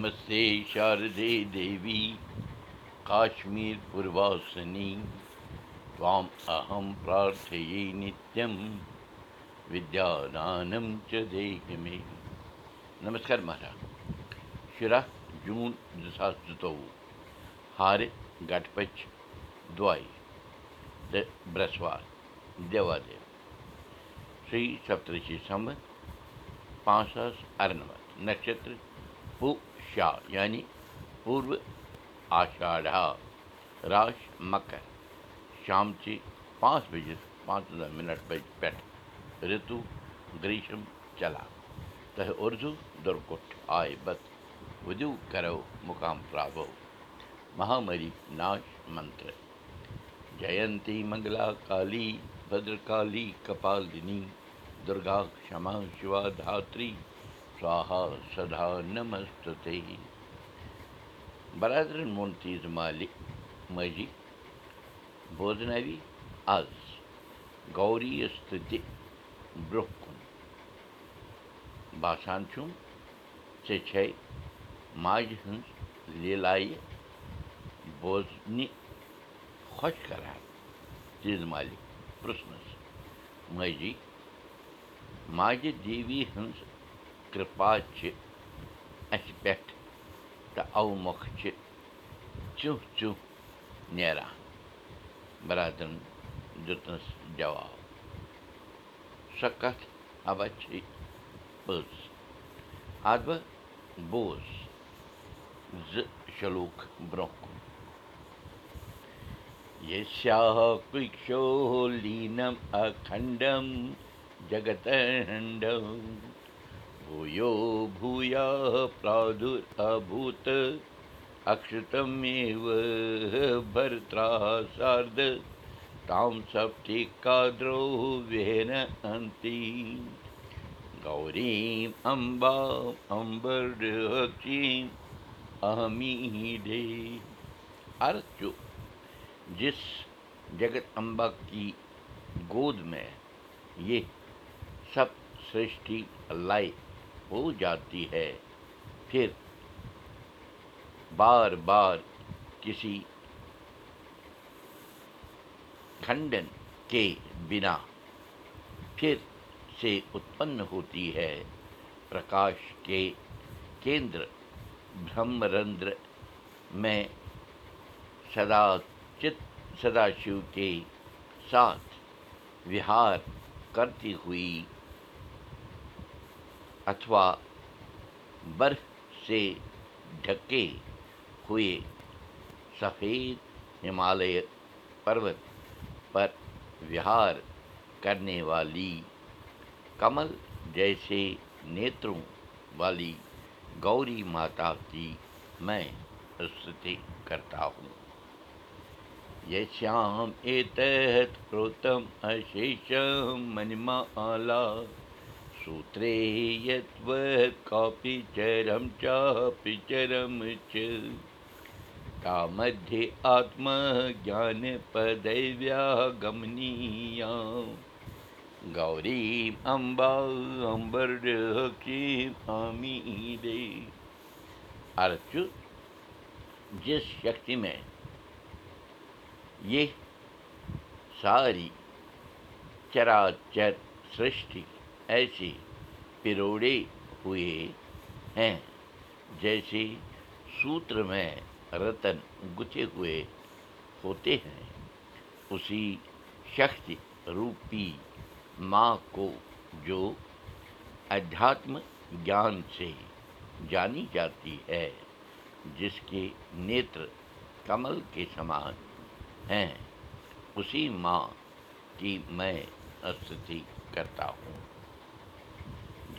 नमस्ते शारदे देवी काश्मीरपूर्वासिनी त्वाम् अहं प्रार्थये नित्यं विद्यादानं च देहि मे नमस्कार نم شیٖشر پوٗرسنیہ ندی چے نمس مہراج شُراہ جوٗن دٕسِی سَم پانٛژھ नक्षत्र पू شاہ یعنی پوٗرو آشاڈا راش مکر شامچہِ پانٛژھ بجہِ پانٛژھ مِنٹ بجہِ پٮ۪ٹھ رِتوٗ گریٖشم چلان تہٕ دُرکُٹھ آے بت وُدو کرو مُقام ناش منتر جینتی منگلا کالی بدرکالی کپالنی دُرگا سوہا سدا نمستے برادرن ووٚن تیٖژ مالہِ ماجی بوزنٲوی آز گوری یَس تہٕ تہِ برٛونٛہہ کُن باسان چھُم ژےٚ چھے ماجہِ ہٕنٛز لیلایہِ بوزنہِ کِرپا چھِ اَسہِ پٮ۪ٹھ تہٕ اَوٕ مۄکھٕ چھِ ژیوٚہ ژیوٚہ نیران برادرَن دیُتنَس جواب سۄ کَتھ اَوا چھے پٔز اَدٕ بہٕ بوز زٕ شلوٗک برٛونٛہہ کُن یشو لیٖنم اکھنڈم جگتنڈم بھوٗیو بھوٗیا پرادُر ابوٗت اکشتمیو برترا سارد تام سپٹی کادرو وین انتی گوریم امبا امبرچیم اہمی دے ارچ جس جگت امبا کی گود میں یہ سب سرشٹی لائے ہو جاتی ہے پھر بار بار کسی کھنڈن کے بنا پھر سے اتپن ہوتی ہے پرکاش کے کیندر برہمرندر میں سدا چت سدا شیو کے ساتھ وہار کرتی ہوئی اتھوا برف سے ڈھکے ہوئے سفید ہمالیہ پروت پر وہار کرنے والی کمل جیسے نیتروں والی گوری ماتا کی میں استتی کرتا ہوں یہ شام ایتحت پروتم اشیشم منما آلا سوترے یت کاپی چرم چاپی چرم چا مدھیہ آتم جان پدویا گمنی گوری امبا امبر کی دے ارچ جس شکتی میں یہ ساری چرا چر سرشٹی ایسے پروڑے ہوئے ہیں جیسے سوتر میں رتن گتھے ہوئے ہوتے ہیں اسی شکتی روپی ماں کو جو ادھیاتم گیان سے جانی جاتی ہے جس